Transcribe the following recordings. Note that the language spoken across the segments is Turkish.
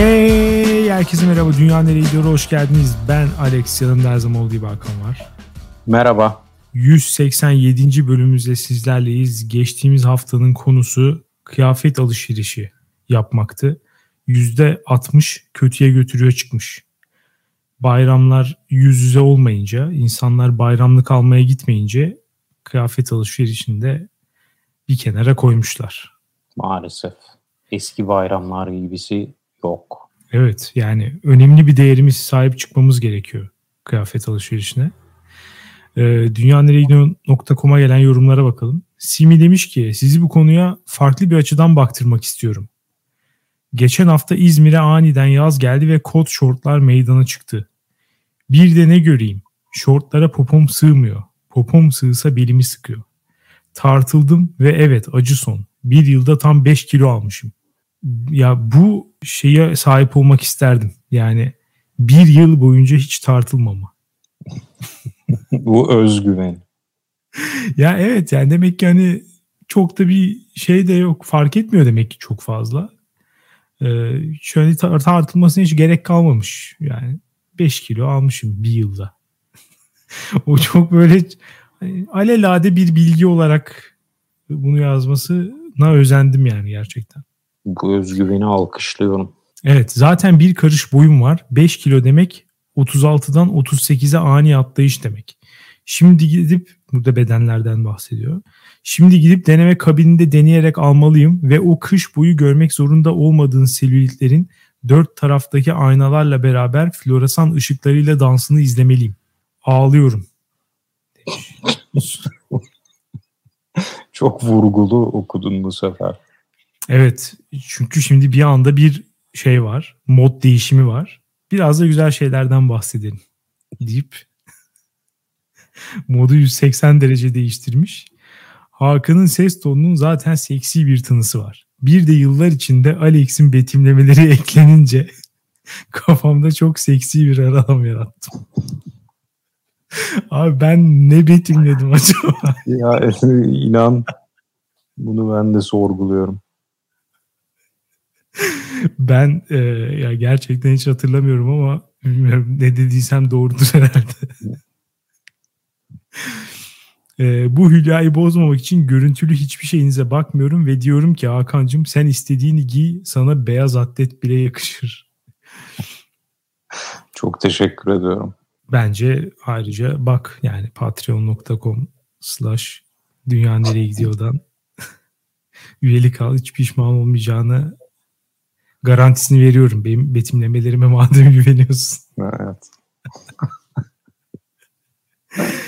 Hey herkese merhaba. Dünya nereye gidiyor? Hoş geldiniz. Ben Alex. Yanımda her zaman olduğu gibi Hakan var. Merhaba. 187. bölümümüzde sizlerleyiz. Geçtiğimiz haftanın konusu kıyafet alışverişi yapmaktı. %60 kötüye götürüyor çıkmış. Bayramlar yüz yüze olmayınca, insanlar bayramlık almaya gitmeyince kıyafet alışverişinde bir kenara koymuşlar. Maalesef. Eski bayramlar gibisi yok. Evet yani önemli bir değerimiz sahip çıkmamız gerekiyor kıyafet alışverişine. Ee, dünyaneregidiyor.com'a gelen yorumlara bakalım. Simi demiş ki sizi bu konuya farklı bir açıdan baktırmak istiyorum. Geçen hafta İzmir'e aniden yaz geldi ve kot şortlar meydana çıktı. Bir de ne göreyim? Şortlara popom sığmıyor. Popom sığsa belimi sıkıyor. Tartıldım ve evet acı son. Bir yılda tam 5 kilo almışım. Ya bu şeye sahip olmak isterdim. Yani bir yıl boyunca hiç tartılmama. bu özgüven. ya evet yani demek ki hani çok da bir şey de yok. Fark etmiyor demek ki çok fazla. Ee, şöyle tartılmasına hiç gerek kalmamış. Yani 5 kilo almışım bir yılda. o çok böyle hani, alelade bir bilgi olarak bunu yazmasına özendim yani gerçekten. Bu özgüveni alkışlıyorum. Evet zaten bir karış boyum var. 5 kilo demek 36'dan 38'e ani atlayış demek. Şimdi gidip burada bedenlerden bahsediyor. Şimdi gidip deneme kabininde deneyerek almalıyım ve o kış boyu görmek zorunda olmadığın selülitlerin dört taraftaki aynalarla beraber floresan ışıklarıyla dansını izlemeliyim. Ağlıyorum. Çok vurgulu okudun bu sefer. Evet çünkü şimdi bir anda bir şey var. Mod değişimi var. Biraz da güzel şeylerden bahsedelim deyip modu 180 derece değiştirmiş. Hakan'ın ses tonunun zaten seksi bir tınısı var. Bir de yıllar içinde Alex'in betimlemeleri eklenince kafamda çok seksi bir aralam yarattım. Abi ben ne betimledim acaba? ya inan bunu ben de sorguluyorum. Ben e, ya gerçekten hiç hatırlamıyorum ama bilmiyorum ne dediysem doğrudur herhalde. e, bu hülyayı bozmamak için görüntülü hiçbir şeyinize bakmıyorum ve diyorum ki Hakan'cığım sen istediğini giy sana beyaz atlet bile yakışır. Çok teşekkür ediyorum. Bence ayrıca bak yani patreon.com slash dünya nereye gidiyordan üyelik al hiç pişman olmayacağını garantisini veriyorum. Benim betimlemelerime madem güveniyorsun. Evet.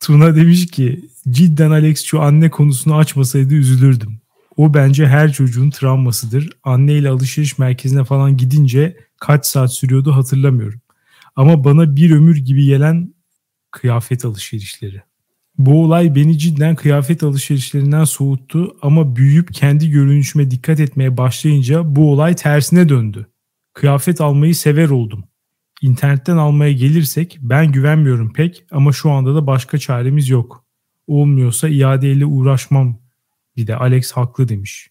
Tuna demiş ki cidden Alex şu anne konusunu açmasaydı üzülürdüm. O bence her çocuğun travmasıdır. Anneyle alışveriş merkezine falan gidince kaç saat sürüyordu hatırlamıyorum. Ama bana bir ömür gibi gelen kıyafet alışverişleri. Bu olay beni cidden kıyafet alışverişlerinden soğuttu ama büyüyüp kendi görünüşüme dikkat etmeye başlayınca bu olay tersine döndü. Kıyafet almayı sever oldum. İnternetten almaya gelirsek ben güvenmiyorum pek ama şu anda da başka çaremiz yok. Olmuyorsa iadeyle uğraşmam. Bir de Alex haklı demiş.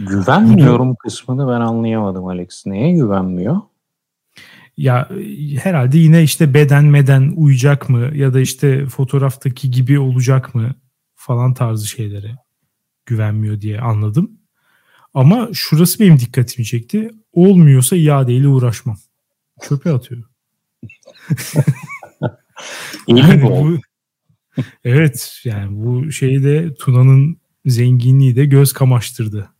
Güvenmiyorum kısmını ben anlayamadım Alex. Neye güvenmiyor? Ya herhalde yine işte beden meden uyacak mı ya da işte fotoğraftaki gibi olacak mı falan tarzı şeylere güvenmiyor diye anladım. Ama şurası benim dikkatimi çekti. Olmuyorsa iadeyle uğraşmam. Çöpe atıyor. yani bu, evet yani bu şeyde Tuna'nın zenginliği de göz kamaştırdı.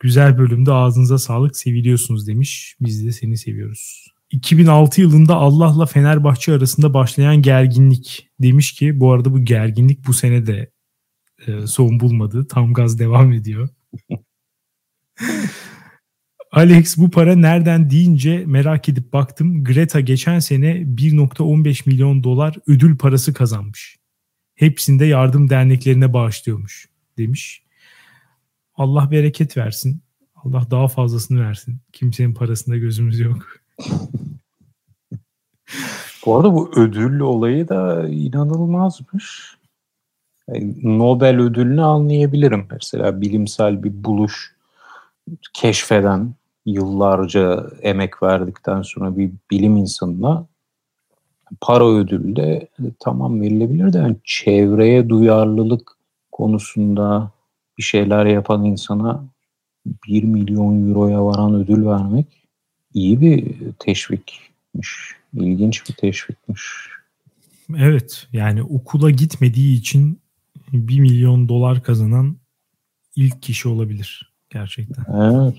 Güzel bölümde ağzınıza sağlık seviliyorsunuz demiş. Biz de seni seviyoruz. 2006 yılında Allah'la Fenerbahçe arasında başlayan gerginlik demiş ki bu arada bu gerginlik bu sene de e, son bulmadı. Tam gaz devam ediyor. Alex bu para nereden deyince merak edip baktım. Greta geçen sene 1.15 milyon dolar ödül parası kazanmış. Hepsinde yardım derneklerine bağışlıyormuş demiş. Allah bereket versin. Allah daha fazlasını versin. Kimsenin parasında gözümüz yok. Bu arada bu ödül olayı da inanılmazmış. Yani Nobel ödülünü anlayabilirim. Mesela bilimsel bir buluş keşfeden yıllarca emek verdikten sonra bir bilim insanına para ödülü de tamam verilebilir de yani çevreye duyarlılık konusunda bir şeyler yapan insana 1 milyon euroya varan ödül vermek iyi bir teşvikmiş. İlginç bir teşvikmiş. Evet yani okula gitmediği için 1 milyon dolar kazanan ilk kişi olabilir gerçekten. Evet.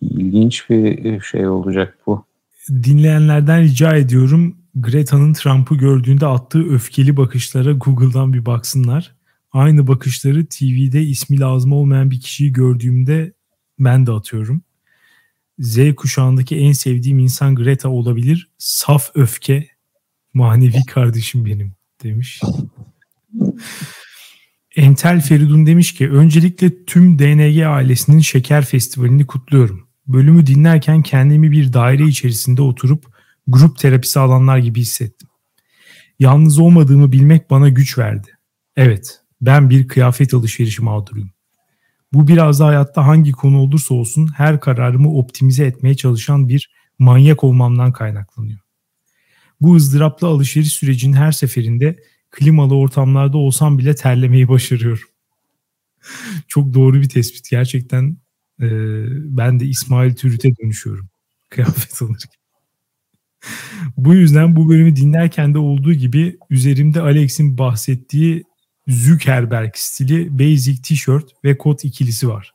İlginç bir şey olacak bu. Dinleyenlerden rica ediyorum Greta'nın Trump'ı gördüğünde attığı öfkeli bakışlara Google'dan bir baksınlar. Aynı bakışları TV'de ismi lazım olmayan bir kişiyi gördüğümde ben de atıyorum. Z kuşağındaki en sevdiğim insan Greta olabilir. Saf öfke, manevi kardeşim benim demiş. Entel Feridun demiş ki öncelikle tüm DNG ailesinin Şeker Festivali'ni kutluyorum. Bölümü dinlerken kendimi bir daire içerisinde oturup grup terapisi alanlar gibi hissettim. Yalnız olmadığımı bilmek bana güç verdi. Evet, ben bir kıyafet alışverişi mağduruyum. Bu biraz da hayatta hangi konu olursa olsun her kararımı optimize etmeye çalışan bir manyak olmamdan kaynaklanıyor. Bu ızdıraplı alışveriş sürecinin her seferinde klimalı ortamlarda olsam bile terlemeyi başarıyorum. Çok doğru bir tespit. Gerçekten e, ben de İsmail Türüt'e dönüşüyorum kıyafet alırken. bu yüzden bu bölümü dinlerken de olduğu gibi üzerimde Alex'in bahsettiği Zuckerberg stili basic tişört ve kot ikilisi var.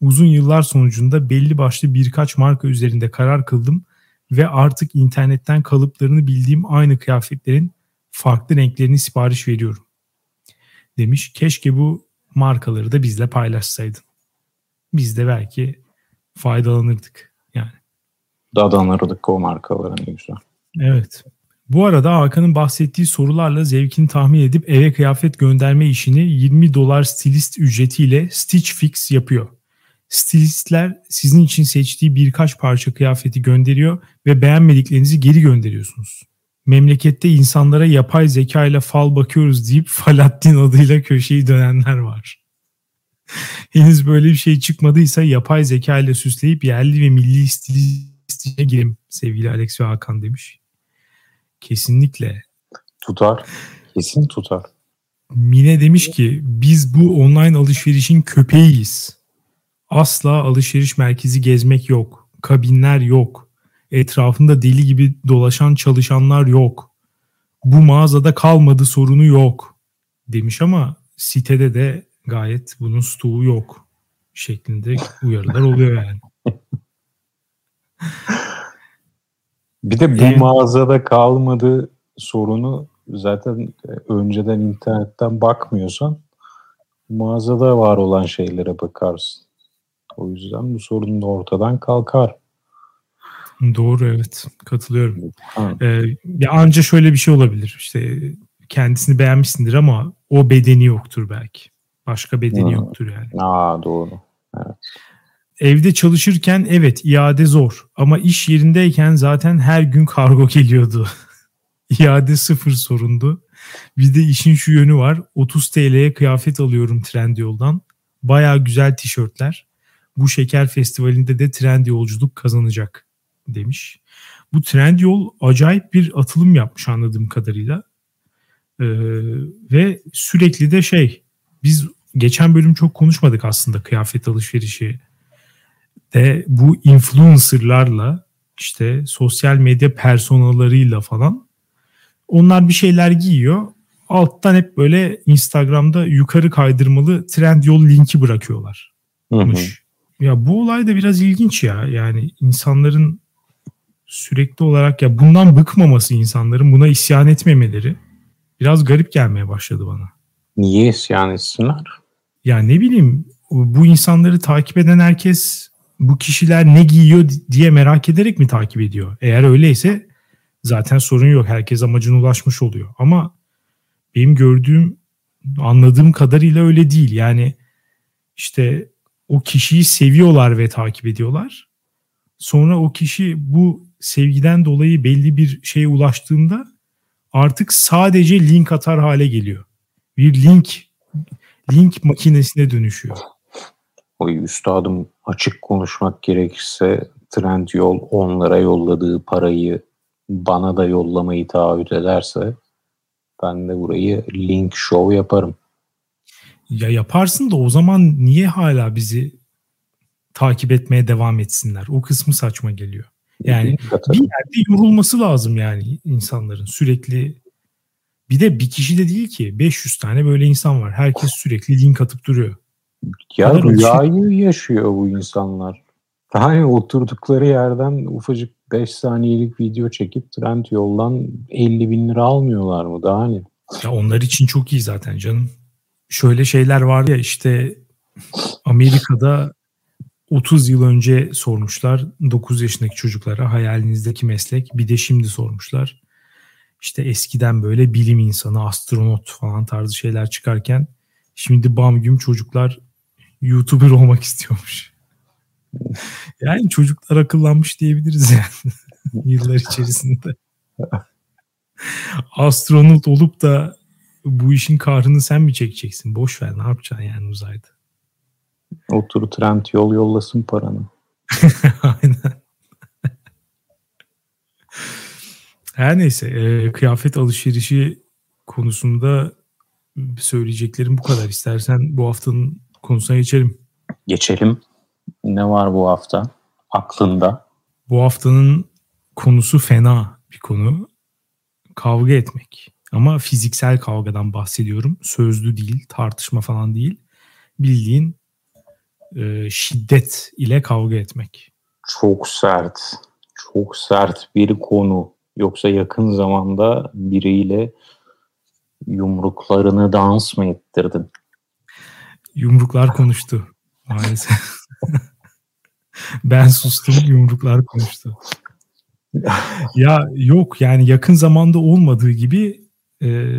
Uzun yıllar sonucunda belli başlı birkaç marka üzerinde karar kıldım ve artık internetten kalıplarını bildiğim aynı kıyafetlerin farklı renklerini sipariş veriyorum. Demiş. Keşke bu markaları da bizle paylaşsaydın. Biz de belki faydalanırdık yani. Dadanırdık o markalara ne güzel. Evet. Bu arada Hakan'ın bahsettiği sorularla zevkini tahmin edip eve kıyafet gönderme işini 20 dolar stilist ücretiyle Stitch Fix yapıyor. Stilistler sizin için seçtiği birkaç parça kıyafeti gönderiyor ve beğenmediklerinizi geri gönderiyorsunuz. Memlekette insanlara yapay zeka ile fal bakıyoruz deyip Faladdin adıyla köşeyi dönenler var. Henüz böyle bir şey çıkmadıysa yapay zeka ile süsleyip yerli ve milli stilistliğe girelim sevgili Alex ve Hakan demiş. Kesinlikle. Tutar. Kesin tutar. Mine demiş ki biz bu online alışverişin köpeğiyiz. Asla alışveriş merkezi gezmek yok. Kabinler yok. Etrafında deli gibi dolaşan çalışanlar yok. Bu mağazada kalmadı sorunu yok demiş ama sitede de gayet bunun stoğu yok şeklinde uyarılar oluyor yani. Bir de bu evet. mağazada kalmadı sorunu zaten e, önceden internetten bakmıyorsan mağazada var olan şeylere bakarsın. O yüzden bu sorun da ortadan kalkar. Doğru evet katılıyorum. Ee, ya anca şöyle bir şey olabilir işte kendisini beğenmişsindir ama o bedeni yoktur belki. Başka bedeni hmm. yoktur yani. Aa doğru. Evet. Evde çalışırken evet iade zor ama iş yerindeyken zaten her gün kargo geliyordu. İade sıfır sorundu. Bir de işin şu yönü var. 30 TL'ye kıyafet alıyorum Trendyol'dan. Baya güzel tişörtler. Bu şeker festivalinde de trend yolculuk kazanacak demiş. Bu Trendyol acayip bir atılım yapmış anladığım kadarıyla. Ee, ve sürekli de şey biz geçen bölüm çok konuşmadık aslında kıyafet alışverişi de bu influencerlarla işte sosyal medya personalarıyla falan onlar bir şeyler giyiyor. Alttan hep böyle Instagram'da yukarı kaydırmalı trend yol linki bırakıyorlar. Hı hı. Ya bu olay da biraz ilginç ya. Yani insanların sürekli olarak ya bundan bıkmaması insanların buna isyan etmemeleri biraz garip gelmeye başladı bana. Niye isyan etsinler? Ya ne bileyim bu insanları takip eden herkes bu kişiler ne giyiyor diye merak ederek mi takip ediyor? Eğer öyleyse zaten sorun yok. Herkes amacına ulaşmış oluyor. Ama benim gördüğüm, anladığım kadarıyla öyle değil. Yani işte o kişiyi seviyorlar ve takip ediyorlar. Sonra o kişi bu sevgiden dolayı belli bir şeye ulaştığında artık sadece link atar hale geliyor. Bir link link makinesine dönüşüyor. O üstadım açık konuşmak gerekirse Trend Yol onlara yolladığı parayı bana da yollamayı taahhüt ederse ben de burayı link show yaparım. Ya yaparsın da o zaman niye hala bizi takip etmeye devam etsinler? O kısmı saçma geliyor. Yani bir yerde yorulması lazım yani insanların sürekli bir de bir kişi de değil ki 500 tane böyle insan var. Herkes sürekli link atıp duruyor. Ya rüyayı şey... yaşıyor bu insanlar. Yani oturdukları yerden ufacık 5 saniyelik video çekip trend yoldan 50 bin lira almıyorlar mı daha ne? Ya onlar için çok iyi zaten canım. Şöyle şeyler var ya işte Amerika'da 30 yıl önce sormuşlar 9 yaşındaki çocuklara hayalinizdeki meslek bir de şimdi sormuşlar. İşte eskiden böyle bilim insanı, astronot falan tarzı şeyler çıkarken şimdi bam güm çocuklar YouTuber olmak istiyormuş. Yani çocuklar akıllanmış diyebiliriz yani yıllar içerisinde. Astronot olup da bu işin kahrını sen mi çekeceksin? Boş ver ne yapacaksın yani uzayda? Otur trend yol yollasın paranı. Aynen. Her neyse e, kıyafet alışverişi konusunda söyleyeceklerim bu kadar. İstersen bu haftanın konusuna geçelim. Geçelim. Ne var bu hafta aklında? Bu haftanın konusu fena bir konu. Kavga etmek. Ama fiziksel kavgadan bahsediyorum. Sözlü değil, tartışma falan değil. Bildiğin e, şiddet ile kavga etmek. Çok sert. Çok sert bir konu. Yoksa yakın zamanda biriyle yumruklarını dans mı ettirdin? Yumruklar konuştu maalesef. ben sustum yumruklar konuştu. ya yok yani yakın zamanda olmadığı gibi e,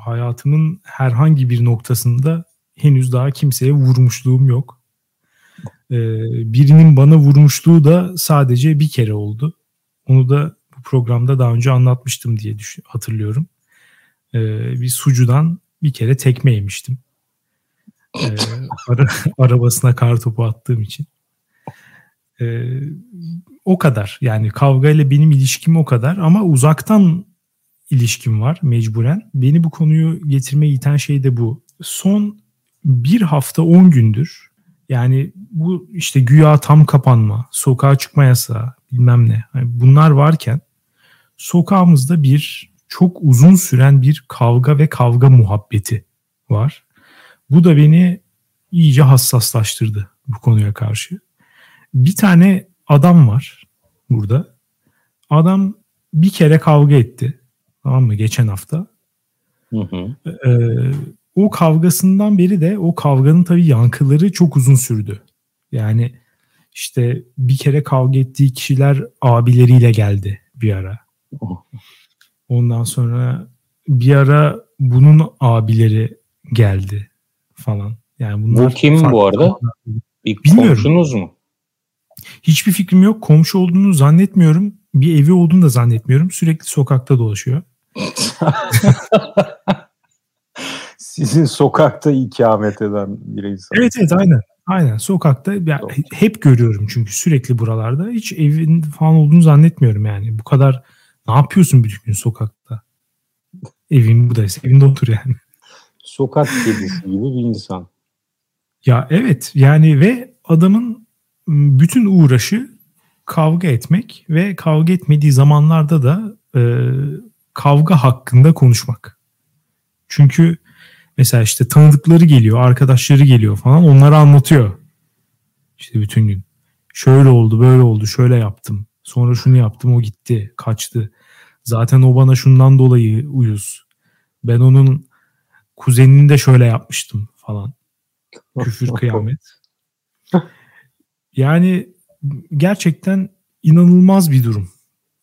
hayatımın herhangi bir noktasında henüz daha kimseye vurmuşluğum yok. E, birinin bana vurmuşluğu da sadece bir kere oldu. Onu da bu programda daha önce anlatmıştım diye hatırlıyorum. E, bir sucudan bir kere tekme yemiştim. E, ara, arabasına kar topu attığım için. E, o kadar yani kavga ile benim ilişkim o kadar ama uzaktan ilişkim var mecburen. Beni bu konuyu getirmeye iten şey de bu. Son bir hafta on gündür yani bu işte güya tam kapanma, sokağa çıkma yasağı bilmem ne. Yani bunlar varken sokağımızda bir çok uzun süren bir kavga ve kavga muhabbeti var. Bu da beni iyice hassaslaştırdı bu konuya karşı. Bir tane adam var burada. Adam bir kere kavga etti. Tamam mı? Geçen hafta. Hı hı. Ee, o kavgasından beri de o kavganın tabii yankıları çok uzun sürdü. Yani işte bir kere kavga ettiği kişiler abileriyle geldi bir ara. Ondan sonra bir ara bunun abileri geldi falan. Yani bunlar bu kim bu arada? Bir Bilmiyorum. komşunuz mu? Hiçbir fikrim yok. Komşu olduğunu zannetmiyorum. Bir evi olduğunu da zannetmiyorum. Sürekli sokakta dolaşıyor. Sizin sokakta ikamet eden bir insan. Evet evet aynen. Aynen sokakta yani hep görüyorum çünkü sürekli buralarda hiç evin falan olduğunu zannetmiyorum yani. Bu kadar ne yapıyorsun bütün gün sokakta? Evin buradaysa evinde otur yani. Sokak kedisi gibi bir insan. Ya evet yani ve adamın bütün uğraşı kavga etmek ve kavga etmediği zamanlarda da e, kavga hakkında konuşmak. Çünkü mesela işte tanıdıkları geliyor, arkadaşları geliyor falan onları anlatıyor. İşte bütün gün. Şöyle oldu, böyle oldu, şöyle yaptım. Sonra şunu yaptım, o gitti, kaçtı. Zaten o bana şundan dolayı uyuz. Ben onun kuzenini de şöyle yapmıştım falan. Küfür kıyamet. Yani gerçekten inanılmaz bir durum.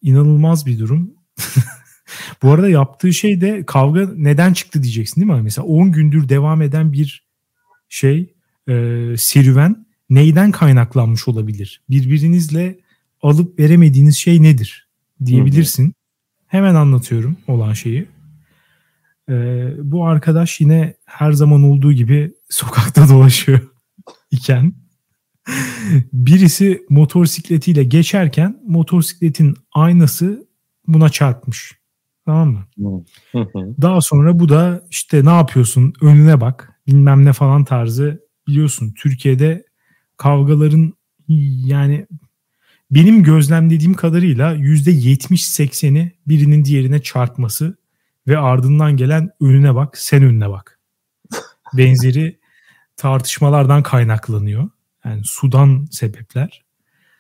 İnanılmaz bir durum. Bu arada yaptığı şey de kavga neden çıktı diyeceksin değil mi? Mesela 10 gündür devam eden bir şey e, serüven neyden kaynaklanmış olabilir? Birbirinizle alıp veremediğiniz şey nedir diyebilirsin. Hemen anlatıyorum olan şeyi. E, bu arkadaş yine her zaman olduğu gibi sokakta dolaşıyor iken. Birisi motosikletiyle geçerken motosikletin aynası buna çarpmış. Tamam mı? Daha sonra bu da işte ne yapıyorsun? Önüne bak. Bilmem ne falan tarzı. Biliyorsun Türkiye'de kavgaların yani benim gözlemlediğim kadarıyla %70-80'i birinin diğerine çarpması ve ardından gelen önüne bak sen önüne bak. Benzeri tartışmalardan kaynaklanıyor. Yani sudan sebepler.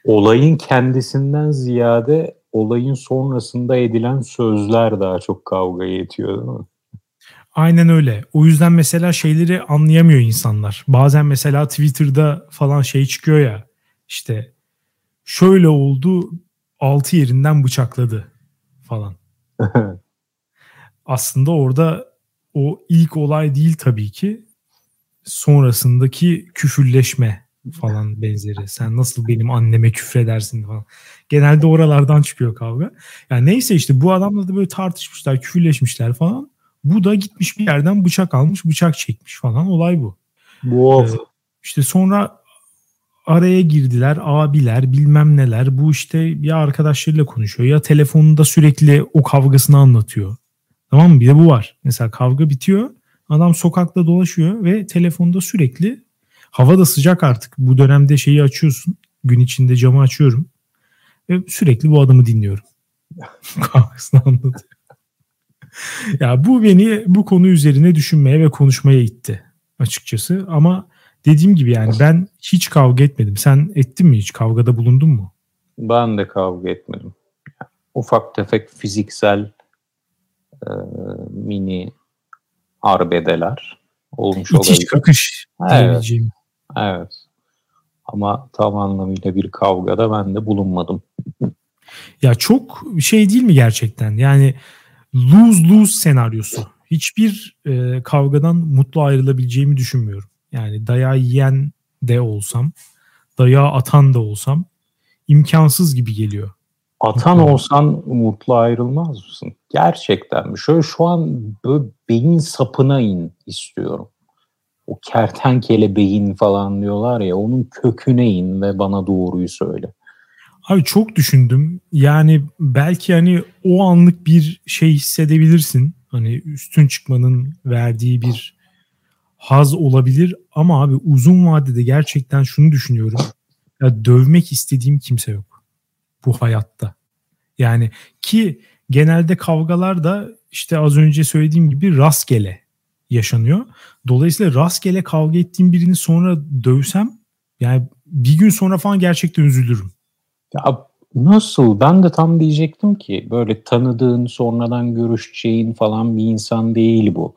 Olayın kendisinden ziyade olayın sonrasında edilen sözler daha çok kavga yetiyor değil mi? Aynen öyle. O yüzden mesela şeyleri anlayamıyor insanlar. Bazen mesela Twitter'da falan şey çıkıyor ya işte şöyle oldu altı yerinden bıçakladı falan. Aslında orada o ilk olay değil tabii ki. Sonrasındaki küfürleşme falan benzeri. Sen nasıl benim anneme küfredersin falan. Genelde oralardan çıkıyor kavga. Yani neyse işte bu adamla da böyle tartışmışlar, küfürleşmişler falan. Bu da gitmiş bir yerden bıçak almış, bıçak çekmiş falan. Olay bu. Bu ee, işte sonra araya girdiler abiler bilmem neler. Bu işte ya arkadaşlarıyla konuşuyor ya telefonunda sürekli o kavgasını anlatıyor. Tamam mı? Bir de bu var. Mesela kavga bitiyor. Adam sokakta dolaşıyor ve telefonda sürekli hava da sıcak artık. Bu dönemde şeyi açıyorsun. Gün içinde camı açıyorum. Ve sürekli bu adamı dinliyorum. Kavgasını anlatıyor. ya bu beni bu konu üzerine düşünmeye ve konuşmaya itti açıkçası. Ama dediğim gibi yani ben hiç kavga etmedim. Sen ettin mi hiç? Kavgada bulundun mu? Ben de kavga etmedim. Ufak tefek fiziksel e, mini arbedeler olmuş İtiş olabilir. kakış evet. evet. Ama tam anlamıyla bir kavgada ben de bulunmadım. Ya çok şey değil mi gerçekten? Yani lose-lose senaryosu. Hiçbir e, kavgadan mutlu ayrılabileceğimi düşünmüyorum. Yani dayağı yiyen de olsam, dayağı atan da olsam imkansız gibi geliyor. Atan olsan mutlu ayrılmaz mısın? Gerçekten mi? Şöyle şu an böyle beyin sapına in istiyorum. O kertenkele beyin falan diyorlar ya onun köküne in ve bana doğruyu söyle. Abi çok düşündüm. Yani belki hani o anlık bir şey hissedebilirsin. Hani üstün çıkmanın verdiği bir haz olabilir ama abi uzun vadede gerçekten şunu düşünüyorum. Ya dövmek istediğim kimse yok bu hayatta. Yani ki genelde kavgalar da işte az önce söylediğim gibi rastgele yaşanıyor. Dolayısıyla rastgele kavga ettiğim birini sonra dövsem yani bir gün sonra falan gerçekten üzülürüm. Ya nasıl? Ben de tam diyecektim ki böyle tanıdığın, sonradan görüşeceğin falan bir insan değil bu.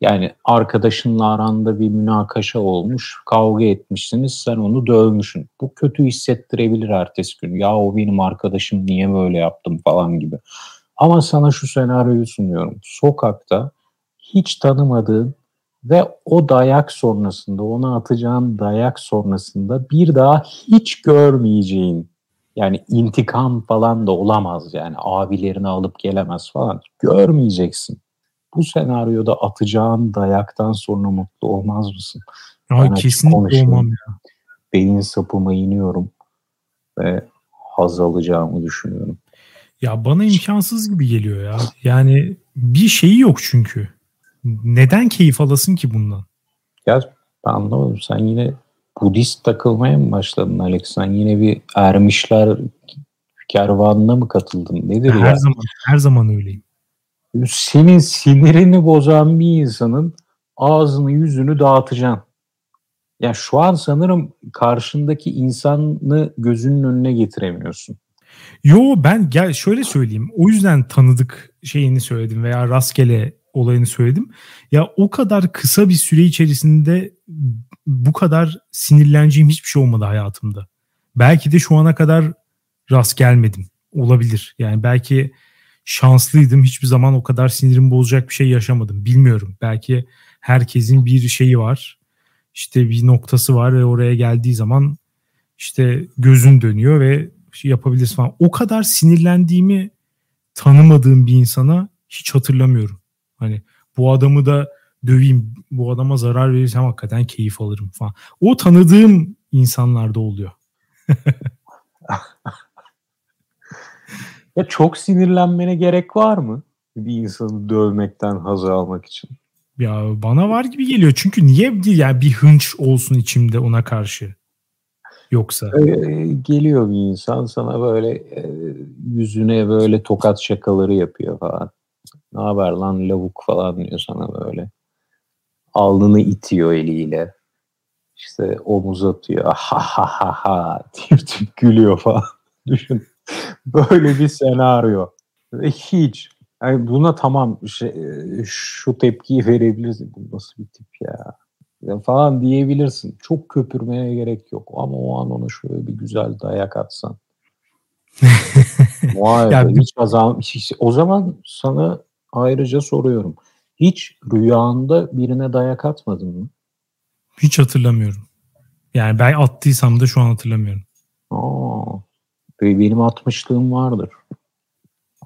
Yani arkadaşınla aranda bir münakaşa olmuş, kavga etmişsiniz, sen onu dövmüşsün. Bu kötü hissettirebilir ertesi gün. Ya o benim arkadaşım niye böyle yaptım falan gibi. Ama sana şu senaryoyu sunuyorum. Sokakta hiç tanımadığın ve o dayak sonrasında, ona atacağın dayak sonrasında bir daha hiç görmeyeceğin yani intikam falan da olamaz yani abilerini alıp gelemez falan görmeyeceksin bu senaryoda atacağın dayaktan sonra mutlu olmaz mısın? Ay, kesinlikle olmam ya. Beyin sapıma iniyorum ve haz alacağımı düşünüyorum. Ya bana imkansız gibi geliyor ya. Yani bir şeyi yok çünkü. Neden keyif alasın ki bundan? Ya ben anlamadım. Sen yine Budist takılmaya mı başladın Alex? Sen yine bir ermişler kervanına mı katıldın? Nedir her ya? Her zaman her zaman öyleyim senin sinirini bozan bir insanın ağzını yüzünü dağıtacaksın. Ya şu an sanırım karşındaki insanı gözünün önüne getiremiyorsun. Yo ben gel şöyle söyleyeyim. O yüzden tanıdık şeyini söyledim veya rastgele olayını söyledim. Ya o kadar kısa bir süre içerisinde bu kadar sinirleneceğim hiçbir şey olmadı hayatımda. Belki de şu ana kadar rast gelmedim. Olabilir. Yani belki şanslıydım. Hiçbir zaman o kadar sinirim bozacak bir şey yaşamadım. Bilmiyorum. Belki herkesin bir şeyi var. İşte bir noktası var ve oraya geldiği zaman işte gözün dönüyor ve şey yapabilirsin falan. O kadar sinirlendiğimi tanımadığım bir insana hiç hatırlamıyorum. Hani bu adamı da döveyim, bu adama zarar verirsem hakikaten keyif alırım falan. O tanıdığım insanlarda oluyor. ya çok sinirlenmene gerek var mı? Bir insanı dövmekten haz almak için. Ya bana var gibi geliyor. Çünkü niye yani bir hınç olsun içimde ona karşı? Yoksa. Ee, geliyor bir insan sana böyle e, yüzüne böyle tokat şakaları yapıyor falan. Ne haber lan lavuk falan diyor sana böyle. Alnını itiyor eliyle. İşte omuz atıyor. Ha ha ha ha diye tip gülüyor falan. Düşün. Böyle bir senaryo. Ve hiç. Yani buna tamam şey, şu tepkiyi verebilirsin. Bu nasıl bir tip ya? ya? Falan diyebilirsin. Çok köpürmeye gerek yok. Ama o an ona şöyle bir güzel dayak atsan. Vay be, hiç azal, hiç, o zaman sana ayrıca soruyorum. Hiç rüyanda birine dayak atmadın mı? Hiç hatırlamıyorum. Yani ben attıysam da şu an hatırlamıyorum. Aa, benim atmışlığım vardır.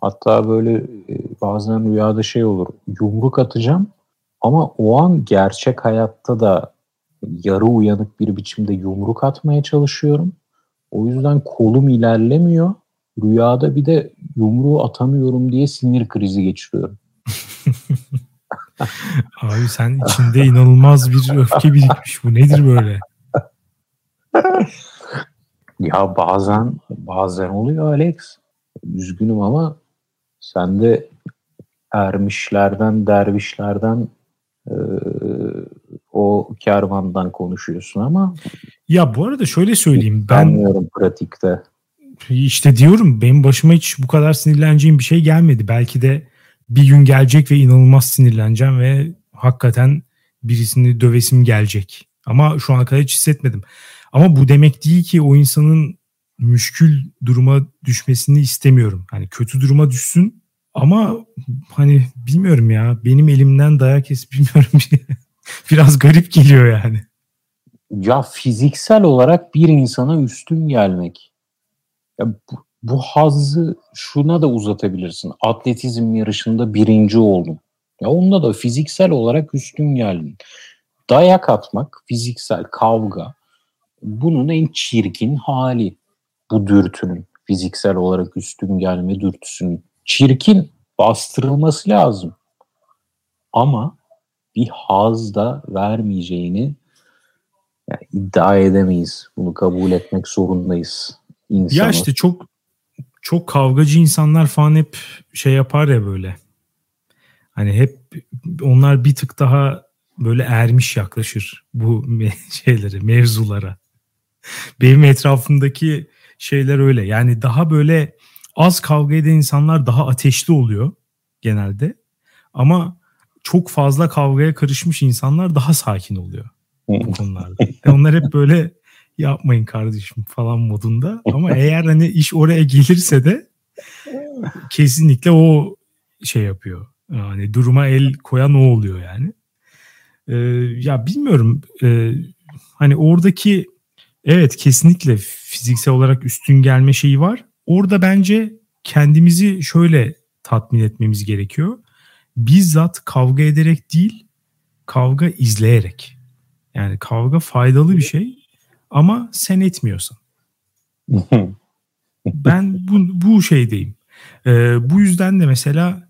Hatta böyle e, bazen rüyada şey olur. Yumruk atacağım ama o an gerçek hayatta da yarı uyanık bir biçimde yumruk atmaya çalışıyorum. O yüzden kolum ilerlemiyor. Rüyada bir de yumruğu atamıyorum diye sinir krizi geçiriyorum. Abi sen içinde inanılmaz bir öfke birikmiş. Bu nedir böyle? ya bazen bazen oluyor Alex. Üzgünüm ama sen de ermişlerden, dervişlerden e, o kervandan konuşuyorsun ama ya bu arada şöyle söyleyeyim ben anlıyorum pratikte. İşte diyorum benim başıma hiç bu kadar sinirleneceğim bir şey gelmedi. Belki de bir gün gelecek ve inanılmaz sinirleneceğim ve hakikaten birisini dövesim gelecek. Ama şu ana kadar hiç hissetmedim. Ama bu demek değil ki o insanın müşkül duruma düşmesini istemiyorum. Hani kötü duruma düşsün ama hani bilmiyorum ya benim elimden dayak es bilmiyorum. Biraz garip geliyor yani. Ya fiziksel olarak bir insana üstün gelmek. Ya bu, bu hazzı şuna da uzatabilirsin. Atletizm yarışında birinci oldun. Ya onda da fiziksel olarak üstün geldin. Dayak atmak, fiziksel kavga bunun en çirkin hali bu dürtünün. Fiziksel olarak üstün gelme dürtüsünün. Çirkin, bastırılması lazım. Ama bir haz da vermeyeceğini yani iddia edemeyiz. Bunu kabul etmek zorundayız. İnsanı. Ya işte çok çok kavgacı insanlar falan hep şey yapar ya böyle. Hani hep onlar bir tık daha böyle ermiş yaklaşır bu şeylere, mevzulara. Benim etrafımdaki şeyler öyle. Yani daha böyle az kavga eden insanlar daha ateşli oluyor genelde. Ama çok fazla kavgaya karışmış insanlar daha sakin oluyor bu konularda. Yani onlar hep böyle yapmayın kardeşim falan modunda. Ama eğer hani iş oraya gelirse de kesinlikle o şey yapıyor. Yani duruma el koyan o oluyor yani. Ee, ya bilmiyorum. Ee, hani oradaki evet kesinlikle fiziksel olarak üstün gelme şeyi var. Orada bence kendimizi şöyle tatmin etmemiz gerekiyor. Bizzat kavga ederek değil, kavga izleyerek. Yani kavga faydalı bir şey ama sen etmiyorsan. ben bu, bu şeydeyim. Ee, bu yüzden de mesela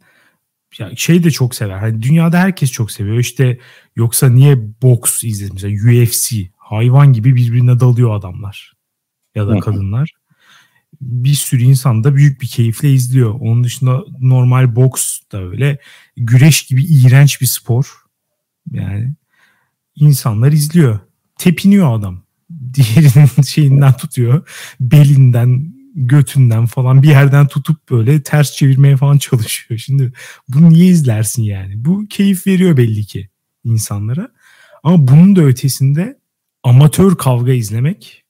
ya şey de çok sever. Hani dünyada herkes çok seviyor. İşte yoksa niye boks izledin mesela UFC hayvan gibi birbirine dalıyor adamlar ya da kadınlar. Bir sürü insan da büyük bir keyifle izliyor. Onun dışında normal boks da öyle. Güreş gibi iğrenç bir spor. Yani insanlar izliyor. Tepiniyor adam. Diğerinin şeyinden tutuyor. Belinden, götünden falan bir yerden tutup böyle ters çevirmeye falan çalışıyor. Şimdi bunu niye izlersin yani? Bu keyif veriyor belli ki insanlara. Ama bunun da ötesinde amatör kavga izlemek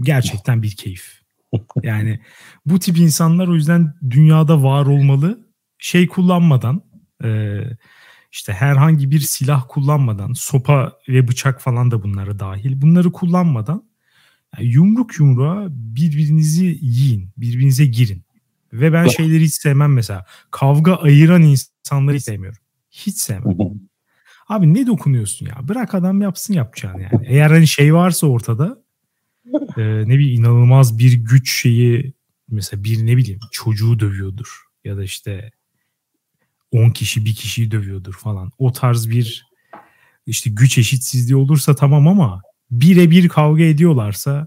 gerçekten bir keyif. Yani bu tip insanlar o yüzden dünyada var olmalı. Şey kullanmadan, e, işte herhangi bir silah kullanmadan, sopa ve bıçak falan da bunlara dahil. Bunları kullanmadan yani yumruk yumruğa birbirinizi yiyin, birbirinize girin. Ve ben şeyleri hiç sevmem mesela. Kavga ayıran insanları hiç sevmiyorum. Hiç sevmem. Abi ne dokunuyorsun ya? Bırak adam yapsın yapacağını yani. Eğer hani şey varsa ortada e, ne bileyim inanılmaz bir güç şeyi mesela bir ne bileyim çocuğu dövüyordur ya da işte 10 kişi bir kişiyi dövüyordur falan. O tarz bir işte güç eşitsizliği olursa tamam ama birebir kavga ediyorlarsa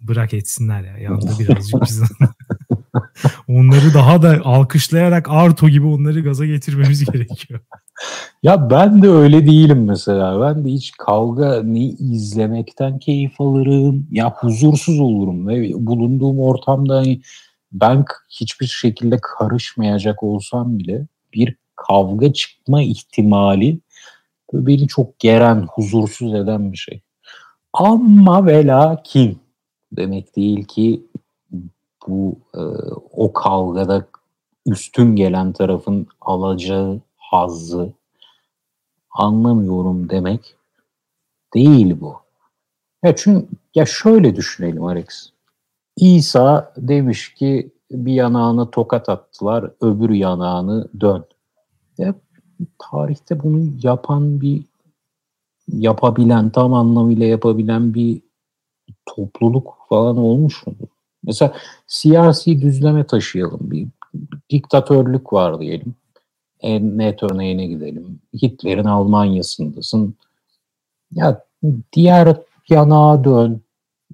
bırak etsinler ya. Yanında birazcık biz onları daha da alkışlayarak Arto gibi onları gaza getirmemiz gerekiyor. Ya ben de öyle değilim mesela. Ben de hiç kavga ne izlemekten keyif alırım. Ya huzursuz olurum ve bulunduğum ortamda hani ben hiçbir şekilde karışmayacak olsam bile bir kavga çıkma ihtimali beni çok geren, huzursuz eden bir şey. Ama ve lakin demek değil ki bu e, o kavgada üstün gelen tarafın alacağı hazzı anlamıyorum demek değil bu. Ya çünkü ya şöyle düşünelim Alex. İsa demiş ki bir yanağını tokat attılar, öbür yanağını dön. Ya, tarihte bunu yapan bir yapabilen, tam anlamıyla yapabilen bir topluluk falan olmuş mu? Mesela siyasi düzleme taşıyalım. Bir diktatörlük var diyelim. En net örneğine gidelim. Hitler'in Almanya'sındasın. Ya diğer yanağa dön.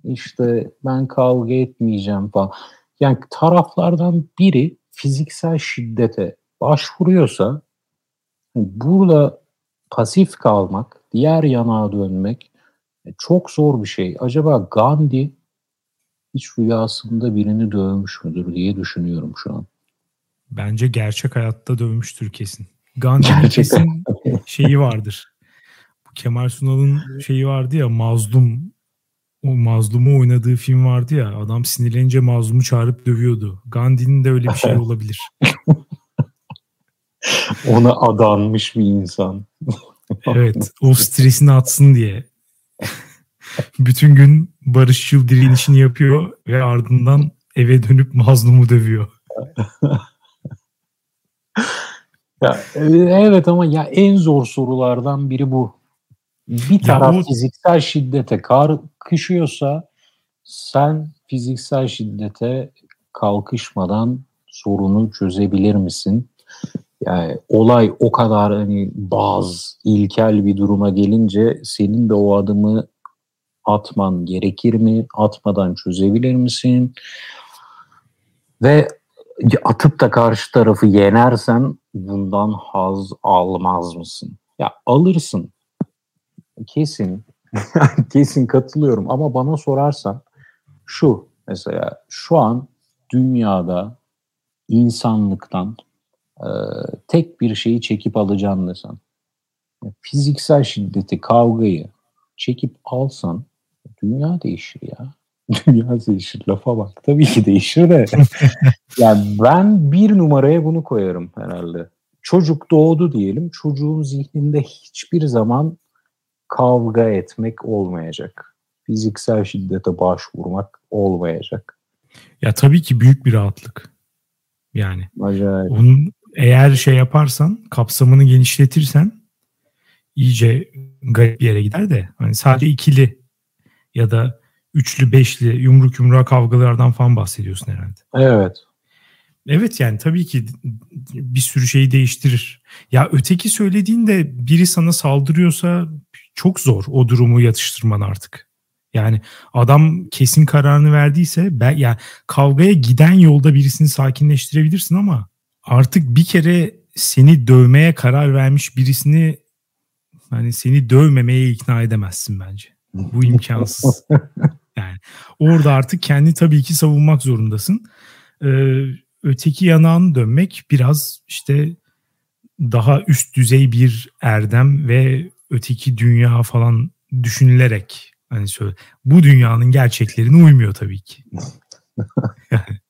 İşte ben kavga etmeyeceğim falan. Yani taraflardan biri fiziksel şiddete başvuruyorsa burada pasif kalmak, diğer yanağa dönmek e, çok zor bir şey. Acaba Gandhi hiç rüyasında birini dövmüş müdür diye düşünüyorum şu an. Bence gerçek hayatta dövmüştür kesin. Gandhi'nin kesin şeyi vardır. Bu Kemal Sunal'ın şeyi vardı ya mazlum o mazlumu oynadığı film vardı ya adam sinirlenince mazlumu çağırıp dövüyordu. Gandhi'nin de öyle bir şey olabilir. Ona adanmış bir insan. evet o stresini atsın diye. Bütün gün barışçıl direnişini yapıyor ve ardından eve dönüp mazlumu dövüyor. ya, evet ama ya en zor sorulardan biri bu. Bir taraf o... fiziksel şiddete kalkışıyorsa sen fiziksel şiddete kalkışmadan sorunu çözebilir misin? Yani olay o kadar hani baz, ilkel bir duruma gelince senin de o adımı atman gerekir mi? Atmadan çözebilir misin? Ve atıp da karşı tarafı yenersen bundan haz almaz mısın? Ya alırsın. Kesin. Kesin katılıyorum ama bana sorarsan şu mesela şu an dünyada insanlıktan e, tek bir şeyi çekip alacağım desen fiziksel şiddeti, kavgayı çekip alsan dünya değişir ya. Dünya değişir. Lafa bak. Tabii ki değişir de. yani ben bir numaraya bunu koyarım herhalde. Çocuk doğdu diyelim. Çocuğun zihninde hiçbir zaman kavga etmek olmayacak. Fiziksel şiddete başvurmak olmayacak. Ya tabii ki büyük bir rahatlık. Yani. Acayip. Onun eğer şey yaparsan, kapsamını genişletirsen iyice garip bir yere gider de hani sadece ikili ya da üçlü, beşli, yumruk yumruğa kavgalardan falan bahsediyorsun herhalde. Evet. Evet yani tabii ki bir sürü şeyi değiştirir. Ya öteki söylediğinde biri sana saldırıyorsa çok zor o durumu yatıştırman artık. Yani adam kesin kararını verdiyse ben ya yani kavgaya giden yolda birisini sakinleştirebilirsin ama artık bir kere seni dövmeye karar vermiş birisini hani seni dövmemeye ikna edemezsin bence. Bu imkansız. Yani orada artık kendi tabii ki savunmak zorundasın. Ee, öteki yanağını dönmek biraz işte daha üst düzey bir erdem ve öteki dünya falan düşünülerek hani söyle bu dünyanın gerçeklerine uymuyor tabii ki.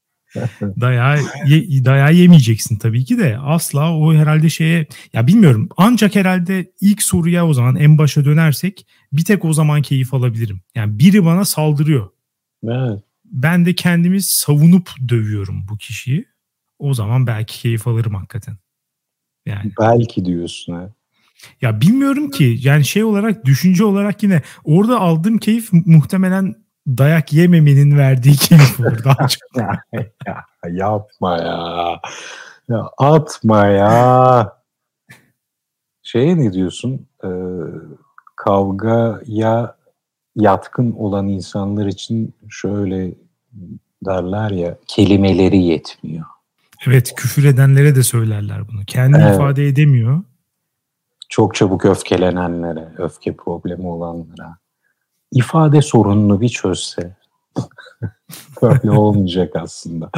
dayağı, ye, dayağı yemeyeceksin tabii ki de asla o herhalde şeye ya bilmiyorum ancak herhalde ilk soruya o zaman en başa dönersek bir tek o zaman keyif alabilirim. Yani biri bana saldırıyor. Evet. Ben de kendimi savunup dövüyorum bu kişiyi. O zaman belki keyif alırım hakikaten. Yani. Belki diyorsun ha. Ya bilmiyorum ki yani şey olarak düşünce olarak yine orada aldığım keyif muhtemelen dayak yememenin verdiği keyif olur daha çok. ya, ya, yapma ya. Ya atma ya. Şeye ne diyorsun? Ee, kavgaya yatkın olan insanlar için şöyle derler ya kelimeleri yetmiyor. Evet küfür edenlere de söylerler bunu. Kendini evet. ifade edemiyor. Çok çabuk öfkelenenlere, öfke problemi olanlara. İfade sorununu bir çözse böyle olmayacak aslında.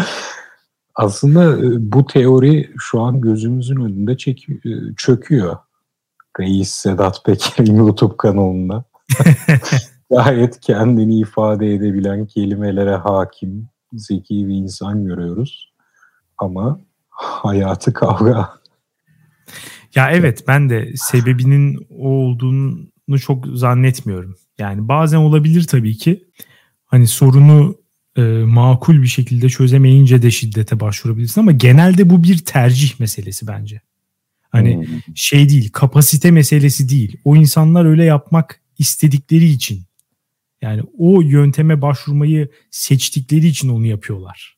Aslında e, bu teori şu an gözümüzün önünde çekiyor, e, çöküyor. Reis Sedat Peker'in YouTube kanalında. Gayet kendini ifade edebilen kelimelere hakim, zeki bir insan görüyoruz. Ama hayatı kavga. Ya evet ben de sebebinin o olduğunu çok zannetmiyorum. Yani bazen olabilir tabii ki. Hani sorunu e, makul bir şekilde çözemeyince de şiddete başvurabilirsin ama genelde bu bir tercih meselesi bence. Hani hmm. şey değil, kapasite meselesi değil. O insanlar öyle yapmak istedikleri için yani o yönteme başvurmayı seçtikleri için onu yapıyorlar.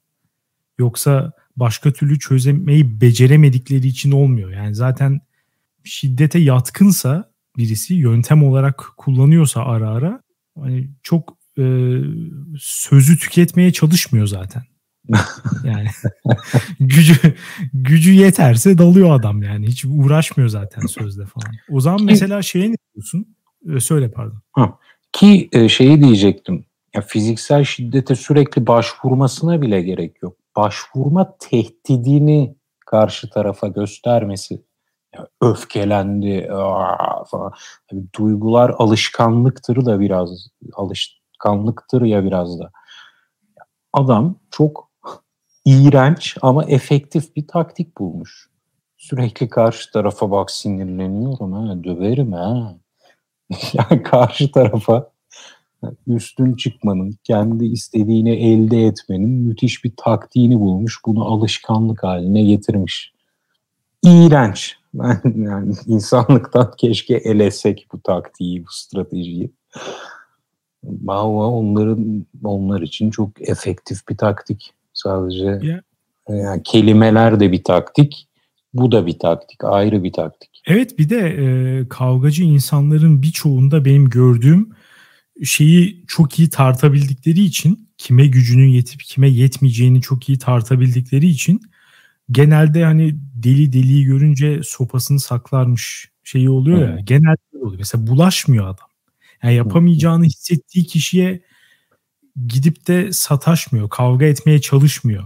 Yoksa başka türlü çözemeyi beceremedikleri için olmuyor. Yani zaten şiddete yatkınsa birisi yöntem olarak kullanıyorsa ara ara hani çok e, sözü tüketmeye çalışmıyor zaten. yani gücü gücü yeterse dalıyor adam yani hiç uğraşmıyor zaten sözle falan. O zaman mesela şeye ne diyorsun? Ee, söyle pardon. Ha. Ki e, şeyi diyecektim. Ya fiziksel şiddete sürekli başvurmasına bile gerek yok. Başvurma tehdidini karşı tarafa göstermesi. Öfkelendi aa, falan. Yani duygular alışkanlıktır da biraz alışkanlıktır ya biraz da. Adam çok iğrenç ama efektif bir taktik bulmuş. Sürekli karşı tarafa bak sinirleniyorum ha, döverim ha. yani karşı tarafa üstün çıkmanın, kendi istediğini elde etmenin müthiş bir taktiğini bulmuş. Bunu alışkanlık haline getirmiş. İğrenç. Ben yani insanlıktan keşke elesek bu taktiği, bu stratejiyi. Ama onların onlar için çok efektif bir taktik. Sadece yeah. yani kelimeler de bir taktik, bu da bir taktik, ayrı bir taktik. Evet bir de e, kavgacı insanların birçoğunda benim gördüğüm şeyi çok iyi tartabildikleri için kime gücünün yetip kime yetmeyeceğini çok iyi tartabildikleri için genelde hani deli deliyi görünce sopasını saklarmış şeyi oluyor ya. Genelde oluyor. Mesela bulaşmıyor adam. Yani yapamayacağını hissettiği kişiye gidip de sataşmıyor, kavga etmeye çalışmıyor.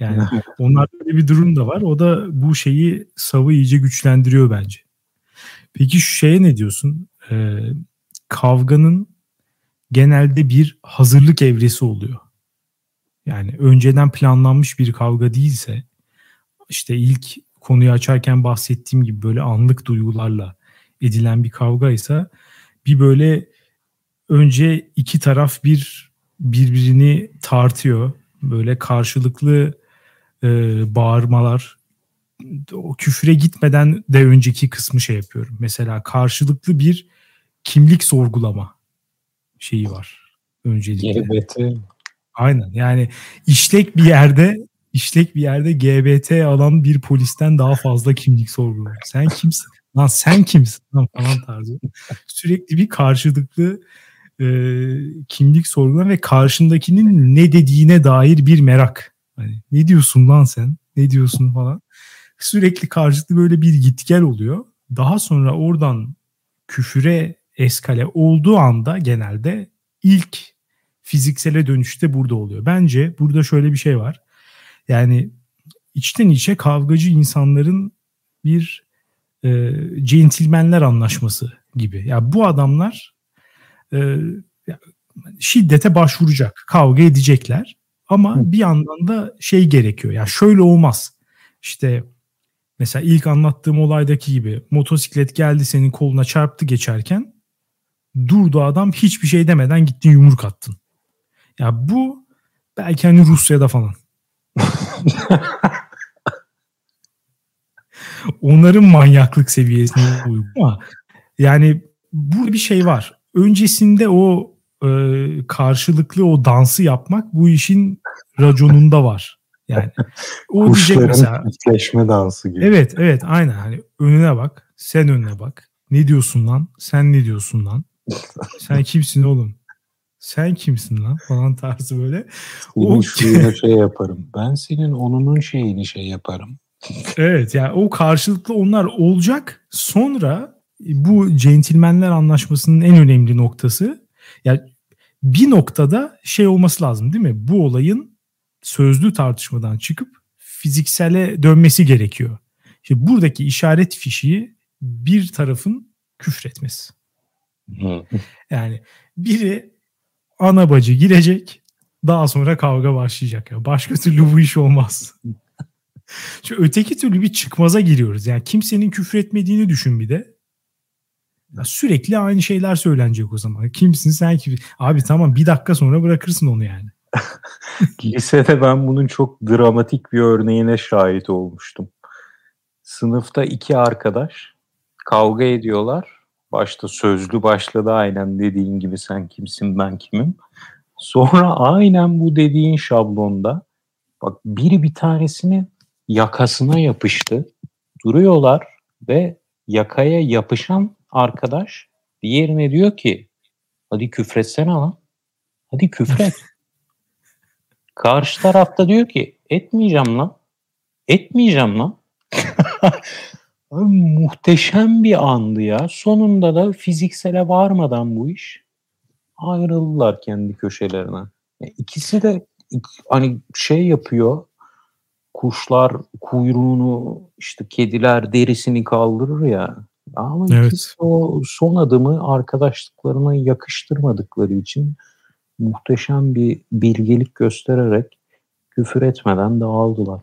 Yani onlar böyle bir durum da var. O da bu şeyi savı iyice güçlendiriyor bence. Peki şu şeye ne diyorsun? Ee, kavganın genelde bir hazırlık evresi oluyor. Yani önceden planlanmış bir kavga değilse işte ilk konuyu açarken bahsettiğim gibi böyle anlık duygularla edilen bir kavga ise bir böyle önce iki taraf bir birbirini tartıyor. Böyle karşılıklı e, bağırmalar o küfre gitmeden de önceki kısmı şey yapıyorum. Mesela karşılıklı bir kimlik sorgulama şeyi var öncelikle. GBT. Aynen yani işlek bir yerde işlek bir yerde GBT alan bir polisten daha fazla kimlik sorguluyor. Sen kimsin? Lan sen kimsin? Lan falan tarzı. Sürekli bir karşılıklı e, kimlik sorgulama ve karşındakinin ne dediğine dair bir merak. Hani ne diyorsun lan sen? Ne diyorsun falan. Sürekli karşılıklı böyle bir git gel oluyor. Daha sonra oradan küfüre eskale olduğu anda genelde ilk fiziksele dönüşte burada oluyor. Bence burada şöyle bir şey var. Yani içten içe kavgacı insanların bir e, centilmenler anlaşması gibi. Ya yani bu adamlar e, şiddete başvuracak, kavga edecekler. Ama Hı. bir yandan da şey gerekiyor. Ya yani şöyle olmaz. İşte mesela ilk anlattığım olaydaki gibi motosiklet geldi senin koluna çarptı geçerken durdu adam hiçbir şey demeden gittin yumruk attın. Ya bu belki hani Rusya'da falan. Onların manyaklık seviyesine uygun. Yani burada bir şey var. Öncesinde o e, karşılıklı o dansı yapmak bu işin raconunda var. Yani o Kuşların mesela, dansı gibi. Evet evet aynen hani önüne bak sen önüne bak. Ne diyorsun lan? Sen ne diyorsun lan? Sen kimsin oğlum? Sen kimsin lan? Falan tarzı böyle. Senin o... şuyuna şey yaparım. Ben senin onunun şeyini şey yaparım. evet yani o karşılıklı onlar olacak. Sonra bu centilmenler anlaşmasının en önemli noktası yani bir noktada şey olması lazım değil mi? Bu olayın sözlü tartışmadan çıkıp fiziksele dönmesi gerekiyor. İşte buradaki işaret fişiği bir tarafın küfretmesi. yani biri ana bacı girecek daha sonra kavga başlayacak. Ya. Başka türlü bu iş olmaz. Çünkü öteki türlü bir çıkmaza giriyoruz. Yani kimsenin küfür etmediğini düşün bir de. Ya sürekli aynı şeyler söylenecek o zaman. Kimsin sen kim? Abi tamam bir dakika sonra bırakırsın onu yani. Lisede ben bunun çok dramatik bir örneğine şahit olmuştum. Sınıfta iki arkadaş kavga ediyorlar. Başta sözlü başladı aynen dediğin gibi sen kimsin ben kimim. Sonra aynen bu dediğin şablonda bak biri bir tanesini yakasına yapıştı. Duruyorlar ve yakaya yapışan arkadaş diğerine diyor ki hadi küfretsene lan. Hadi küfret. Karşı tarafta diyor ki etmeyeceğim lan. Etmeyeceğim lan. muhteşem bir andı ya. Sonunda da fiziksele varmadan bu iş ayrıldılar kendi köşelerine. Yani ikisi de hani şey yapıyor. Kuşlar kuyruğunu işte kediler derisini kaldırır ya. Ama evet. ikisi o son adımı arkadaşlıklarına yakıştırmadıkları için muhteşem bir bilgelik göstererek küfür etmeden dağıldılar.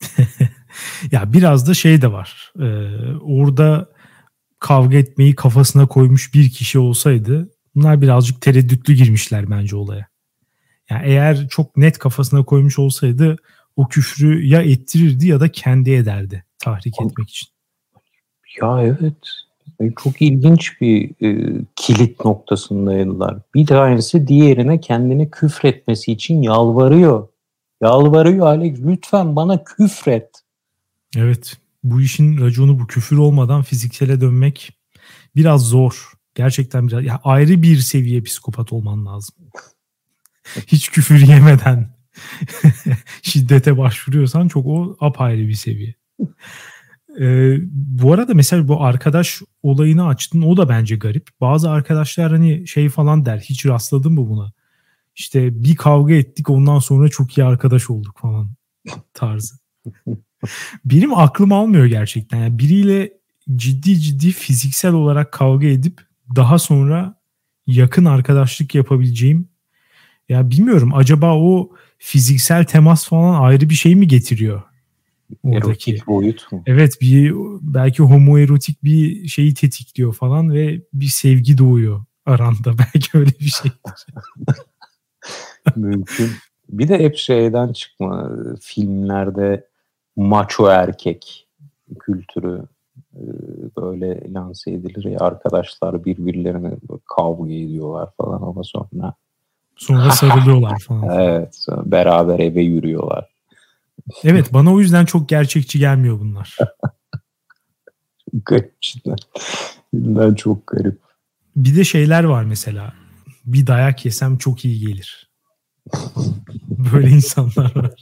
ya biraz da şey de var. Ee, orada kavga etmeyi kafasına koymuş bir kişi olsaydı bunlar birazcık tereddütlü girmişler bence olaya. Yani eğer çok net kafasına koymuş olsaydı o küfrü ya ettirirdi ya da kendi ederdi tahrik etmek için. Ya evet. E, çok ilginç bir e, kilit noktasındaydılar. Bir tanesi diğerine kendini küfretmesi için yalvarıyor. Yalvarıyor Alex lütfen bana küfret. Evet. Bu işin raconu bu. Küfür olmadan fiziksele dönmek biraz zor. Gerçekten biraz ya ayrı bir seviye psikopat olman lazım. Hiç küfür yemeden şiddete başvuruyorsan çok o apayrı bir seviye. Ee, bu arada mesela bu arkadaş olayını açtın o da bence garip. Bazı arkadaşlar hani şey falan der hiç rastladın mı buna? İşte bir kavga ettik ondan sonra çok iyi arkadaş olduk falan tarzı. Benim aklım almıyor gerçekten. Yani biriyle ciddi ciddi fiziksel olarak kavga edip daha sonra yakın arkadaşlık yapabileceğim ya bilmiyorum acaba o fiziksel temas falan ayrı bir şey mi getiriyor oradaki. Erotik boyut mu? Evet bir belki homoerotik bir şeyi tetikliyor falan ve bir sevgi doğuyor aranda belki öyle bir şey. Mümkün. Bir de hep şeyden çıkma filmlerde maço erkek kültürü e, böyle lanse edilir ya arkadaşlar birbirlerine kavga ediyorlar falan ama sonra sonra sarılıyorlar falan. evet beraber eve yürüyorlar. Evet bana o yüzden çok gerçekçi gelmiyor bunlar. garip cidden. Cidden çok garip. Bir de şeyler var mesela. Bir dayak yesem çok iyi gelir. Böyle insanlar var.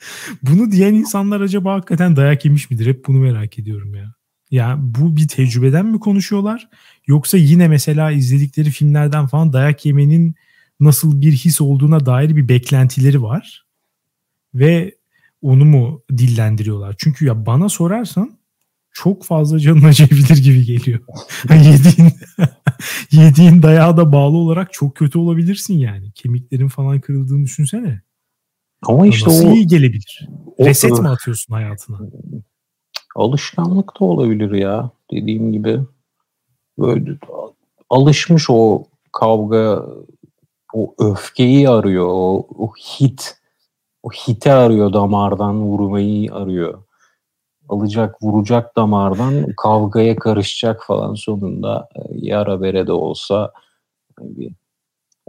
Bunu diyen insanlar acaba hakikaten dayak yemiş midir? Hep bunu merak ediyorum ya. Ya bu bir tecrübeden mi konuşuyorlar? Yoksa yine mesela izledikleri filmlerden falan dayak yemenin nasıl bir his olduğuna dair bir beklentileri var. Ve onu mu dillendiriyorlar? Çünkü ya bana sorarsan çok fazla canın acıyabilir gibi geliyor. yediğin, yediğin dayağa da bağlı olarak çok kötü olabilirsin yani. Kemiklerin falan kırıldığını düşünsene. Ama işte Nasıl o iyi gelebilir? O, Reset mi atıyorsun hayatına? Alışkanlık da olabilir ya. Dediğim gibi böyle alışmış o kavga o öfkeyi arıyor. O, o hit o hiti arıyor damardan vurmayı arıyor. alacak vuracak damardan kavgaya karışacak falan sonunda e, yara bere de olsa bir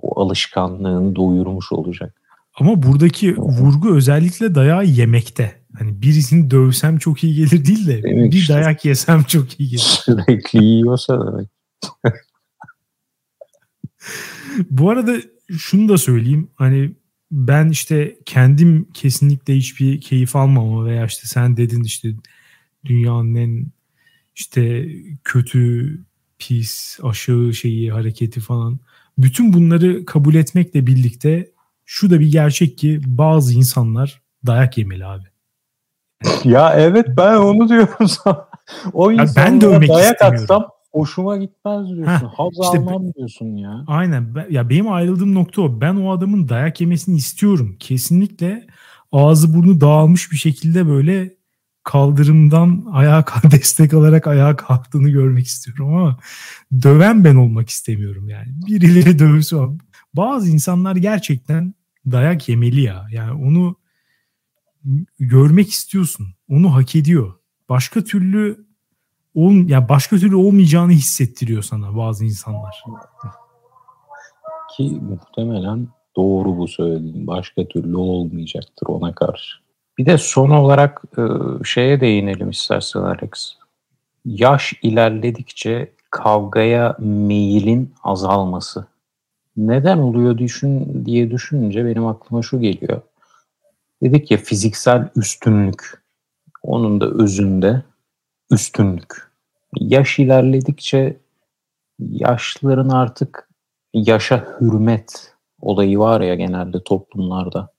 o alışkanlığını doyurmuş olacak. Ama buradaki vurgu özellikle dayağı yemekte. Hani birisini dövsem çok iyi gelir değil de demek bir işte, dayak yesem çok iyi gelir. Sürekli yiyorsa demek. Bu arada şunu da söyleyeyim. Hani ben işte kendim kesinlikle hiçbir keyif almama veya işte sen dedin işte dünyanın en işte kötü, pis, aşağı şeyi, hareketi falan. Bütün bunları kabul etmekle birlikte şu da bir gerçek ki bazı insanlar dayak yemeli abi. Ya evet ben onu diyorum sana. O ya ben de dayak atsam hoşuma gitmez diyorsun. Heh, Haz işte almam diyorsun ya. Aynen. Ya benim ayrıldığım nokta o. Ben o adamın dayak yemesini istiyorum. Kesinlikle ağzı burnu dağılmış bir şekilde böyle kaldırımdan ayağa destek alarak ayağa kalktığını görmek istiyorum ama döven ben olmak istemiyorum yani. Birileri dövsün. Bazı insanlar gerçekten dayak yemeli ya. Yani onu görmek istiyorsun. Onu hak ediyor. Başka türlü ol, ya başka türlü olmayacağını hissettiriyor sana bazı insanlar. Ki muhtemelen doğru bu söylediğin. Başka türlü olmayacaktır ona karşı. Bir de son olarak e, şeye değinelim istersen Alex. Yaş ilerledikçe kavgaya meyilin azalması. Neden oluyor düşün diye düşününce benim aklıma şu geliyor. Dedik ya fiziksel üstünlük. Onun da özünde üstünlük. Yaş ilerledikçe yaşlıların artık yaşa hürmet olayı var ya genelde toplumlarda.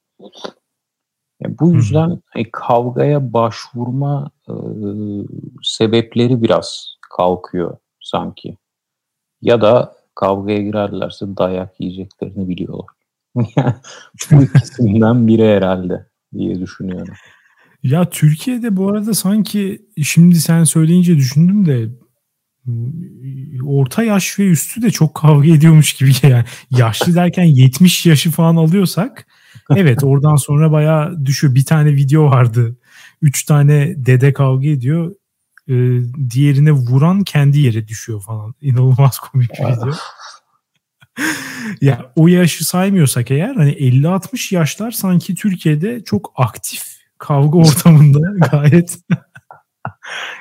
Ya bu yüzden e, kavgaya başvurma e, sebepleri biraz kalkıyor sanki. Ya da kavgaya girerlerse dayak yiyeceklerini biliyorlar. bu ikisinden biri herhalde diye düşünüyorum. Ya Türkiye'de bu arada sanki şimdi sen söyleyince düşündüm de orta yaş ve üstü de çok kavga ediyormuş gibi yani yaşlı derken 70 yaşı falan alıyorsak evet oradan sonra bayağı düşüyor. Bir tane video vardı. Üç tane dede kavga ediyor. Ee, diğerine vuran kendi yere düşüyor falan. İnanılmaz komik bir video. ya o yaşı saymıyorsak eğer hani 50-60 yaşlar sanki Türkiye'de çok aktif kavga ortamında gayet.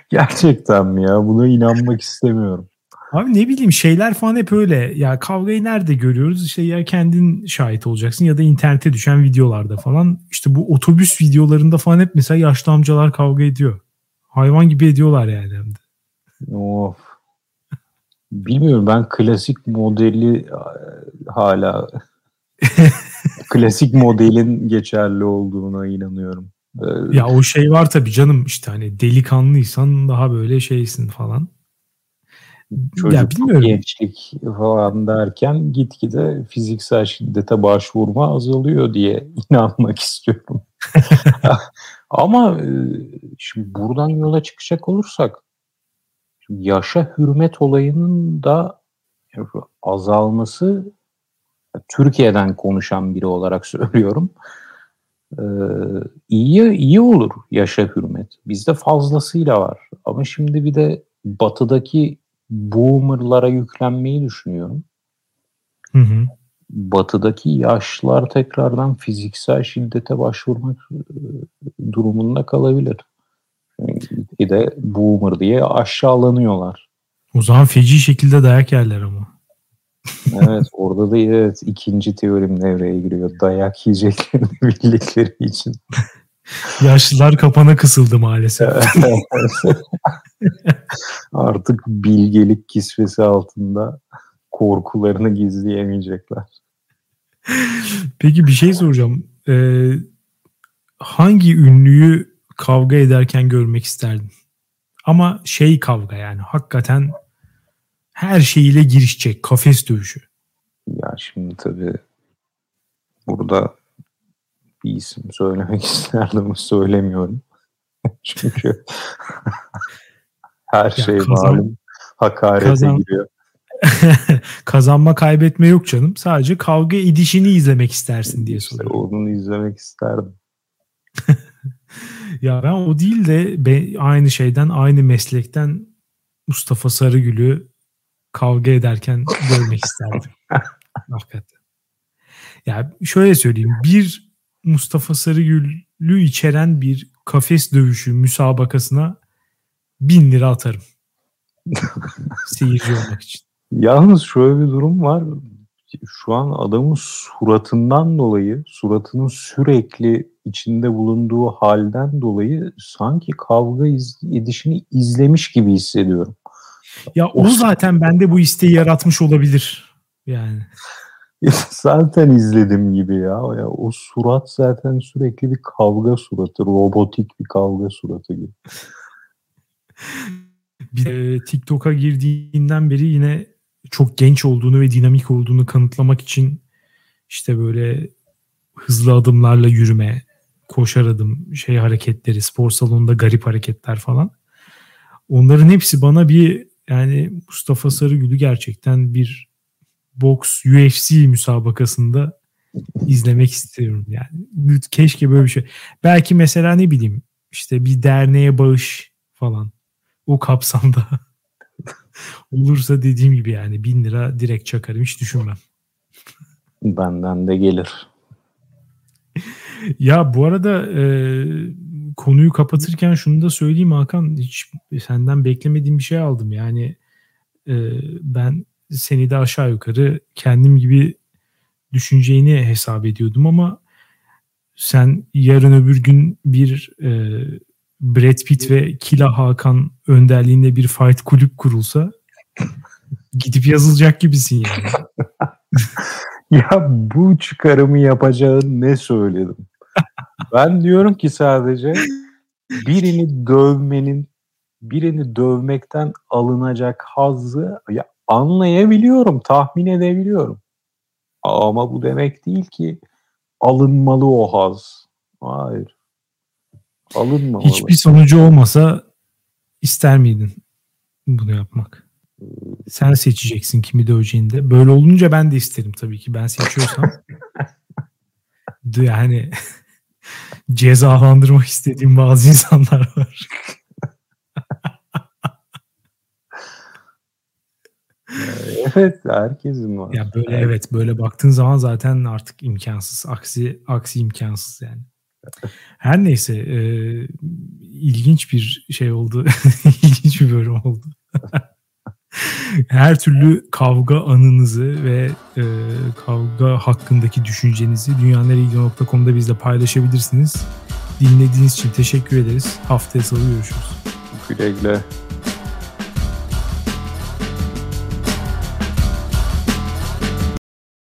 Gerçekten mi ya? Buna inanmak istemiyorum. Abi ne bileyim şeyler falan hep öyle. Ya kavgayı nerede görüyoruz? İşte ya kendin şahit olacaksın ya da internete düşen videolarda falan. İşte bu otobüs videolarında falan hep mesela yaşlı amcalar kavga ediyor. Hayvan gibi ediyorlar yani hem de. Of. Bilmiyorum ben klasik modeli e, hala klasik modelin geçerli olduğuna inanıyorum. Ee, ya o şey var tabii canım işte hani delikanlıysan daha böyle şeysin falan. Çocuk ya bilmiyorum. gençlik falan derken gitgide fiziksel şiddete başvurma azalıyor diye inanmak istiyorum. Ama e, şimdi buradan yola çıkacak olursak yaşa hürmet olayının da azalması Türkiye'den konuşan biri olarak söylüyorum. Ee, iyi iyi olur yaşa hürmet. Bizde fazlasıyla var. Ama şimdi bir de batıdaki boomerlara yüklenmeyi düşünüyorum. Hı hı. Batıdaki yaşlılar tekrardan fiziksel şiddete başvurmak e, durumunda kalabilir. Bir de boomer diye aşağılanıyorlar. O zaman feci şekilde dayak yerler ama. evet orada da evet ikinci teorim devreye giriyor. Dayak yiyeceklerini bildikleri için. Yaşlılar kapana kısıldı maalesef. Artık bilgelik kisvesi altında korkularını gizleyemeyecekler. Peki bir şey soracağım. Ee, hangi ünlüyü kavga ederken görmek isterdin? Ama şey kavga yani hakikaten her şeyiyle girişecek kafes dövüşü. Ya şimdi tabii burada bir isim söylemek isterdim ama söylemiyorum. Çünkü her ya şey kazan, malum hakarete kazan, giriyor. Kazanma kaybetme yok canım. Sadece kavga edişini izlemek istersin diye soruyorum. İşte onu izlemek isterdim. ya ben o değil de aynı şeyden aynı meslekten Mustafa Sarıgül'ü kavga ederken görmek isterdim. Hakikaten. Ya şöyle söyleyeyim. Bir Mustafa Sarıgül'ü içeren bir kafes dövüşü müsabakasına bin lira atarım. Seyirci olmak için. Yalnız şöyle bir durum var. Şu an adamın suratından dolayı, suratının sürekli içinde bulunduğu halden dolayı sanki kavga iz, edişini izlemiş gibi hissediyorum. Ya o, o zaten bende bu isteği yaratmış olabilir. Yani. zaten izledim gibi ya. ya. O surat zaten sürekli bir kavga suratı. Robotik bir kavga suratı gibi. bir e, TikTok'a girdiğinden beri yine çok genç olduğunu ve dinamik olduğunu kanıtlamak için işte böyle hızlı adımlarla yürüme, koşar adım, şey hareketleri, spor salonunda garip hareketler falan. Onların hepsi bana bir yani Mustafa Sarıgül'ü gerçekten bir boks UFC müsabakasında izlemek istiyorum yani. Keşke böyle bir şey. Belki mesela ne bileyim işte bir derneğe bağış falan o kapsamda olursa dediğim gibi yani bin lira direkt çakarım hiç düşünmem. Benden de gelir. Ya bu arada e, konuyu kapatırken şunu da söyleyeyim Hakan hiç senden beklemediğim bir şey aldım yani e, ben seni de aşağı yukarı kendim gibi düşüneceğini hesap ediyordum ama sen yarın öbür gün bir e, Brad Pitt ve Kila Hakan önderliğinde bir fight kulüp kurulsa gidip yazılacak gibisin yani. ya bu çıkarımı yapacağın ne söyledim? ben diyorum ki sadece birini dövmenin birini dövmekten alınacak hazzı ya anlayabiliyorum, tahmin edebiliyorum. Ama bu demek değil ki alınmalı o haz. Hayır. Alınmamalı. Hiçbir sonucu olmasa ister miydin bunu yapmak? Sen seçeceksin kimi döveceğini de. Böyle olunca ben de isterim tabii ki. Ben seçiyorsam. yani cezalandırmak istediğim bazı insanlar var. evet herkesin var. Ya böyle evet böyle baktığın zaman zaten artık imkansız. Aksi aksi imkansız yani. Her neyse e, ilginç bir şey oldu. ilginç bir bölüm oldu. Her türlü kavga anınızı ve e, kavga hakkındaki düşüncenizi dünyaneregidiyor.com'da bizle paylaşabilirsiniz. Dinlediğiniz için teşekkür ederiz. Haftaya salı görüşürüz. Güle güle.